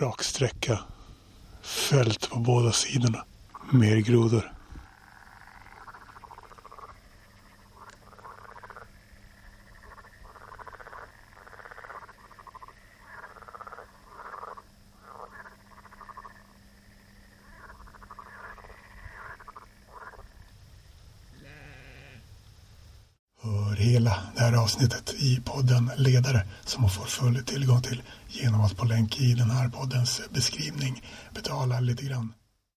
Raksträcka. Fält på båda sidorna. Mer grodor. Hela det här avsnittet i podden Ledare som man får full tillgång till genom att på länk i den här poddens beskrivning betala lite grann.